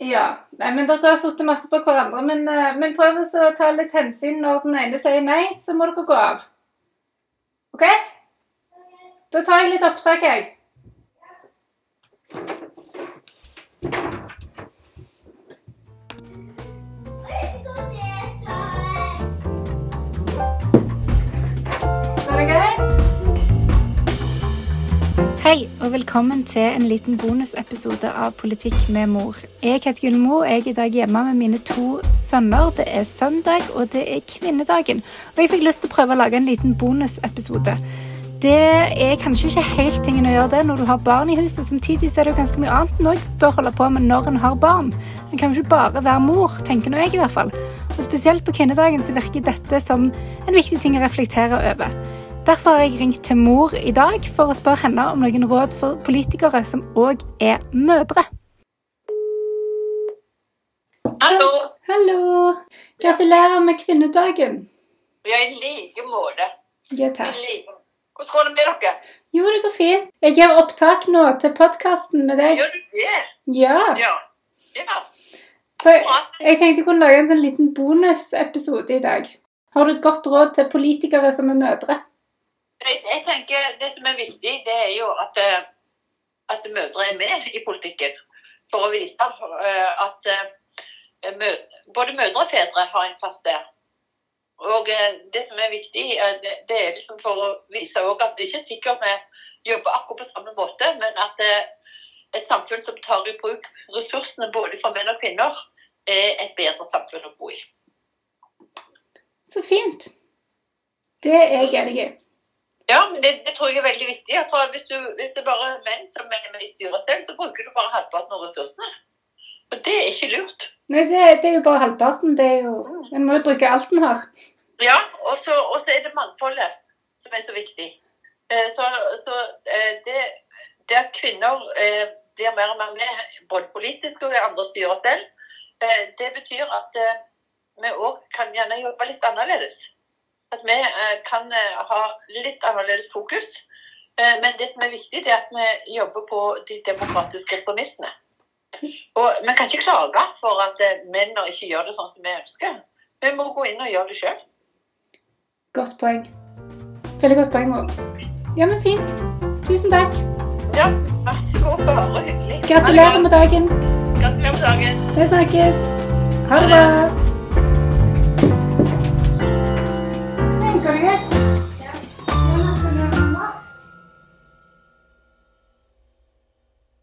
Ja. Nei, men Dere har sittet masse på hverandre, men, eh, men prøv å ta litt hensyn når den ene sier nei, så må dere gå av. OK? Da tar jeg litt opptak, jeg. Hei, og velkommen til en liten bonusepisode av Politikk med mor. Jeg heter Gullmo, jeg er i dag hjemme med mine to sønner. Det er søndag, og det er kvinnedagen. Og jeg fikk lyst til å prøve å lage en liten bonusepisode. Det er kanskje ikke helt tingen å gjøre det når du har barn i huset. Samtidig er det jo ganske mye annet en òg bør holde på med når en har barn. En kan jo ikke bare være mor, tenker nå jeg i hvert fall. Og spesielt på kvinnedagen så virker dette som en viktig ting å reflektere over. Derfor har jeg ringt til mor i dag for å spørre henne om noen råd for politikere som òg er mødre. Hallo. Hallo! Gratulerer med kvinnedagen. Ja, i like måte. Ja, takk. Hvordan går det med dere? Jo, det går fint. Jeg gjør opptak nå til podkasten med deg. Gjør du det? Ja. Ja. Ja. For jeg tenkte jeg kunne lage en sånn liten bonusepisode i dag. Har du et godt råd til politikere som er mødre? Tenker Det som er viktig, det er jo at, eh, at mødre er med i politikken. For å vise eh, at eh, både mødre og fedre har en plass der. Og det som er viktig, det, er liksom for å vise at det ikke er sikkert vi jobber akkurat på samme måte, men at et samfunn som tar i bruk ressursene både for menn og kvinner, er et bedre samfunn å bo i. Så fint. Det er jeg enig i. Ja, men det, det tror jeg er veldig viktig. For hvis, du, hvis det bare er menn som er med i styret selv, så bruker du bare halvparten av ressursene. Og det er ikke lurt. Nei, det, det er jo bare halvparten. Det er jo, en må jo bruke alt en har. Ja, og så, og så er det mangfoldet som er så viktig. Eh, Så, så eh, det, det at kvinner eh, blir mer og mer med, både politisk og i andre styrer selv, det betyr at vi òg kan gjerne jobbe litt annerledes. At vi eh, kan eh, ha litt annerledes fokus. Eh, Men det som er viktig, det er at vi jobber på de demokratiske premissene. Og Vi kan ikke klage for at eh, menn ikke gjør det sånn som vi ønsker. Vi må gå inn og gjøre det sjøl. Godt poeng. Veldig godt poeng, òg. Ja, men fint. Tusen takk. Ja, vær så god. Bare hyggelig. Gratulerer med dagen. Gratulerer med dagen. Vi snakkes. Ha det bra.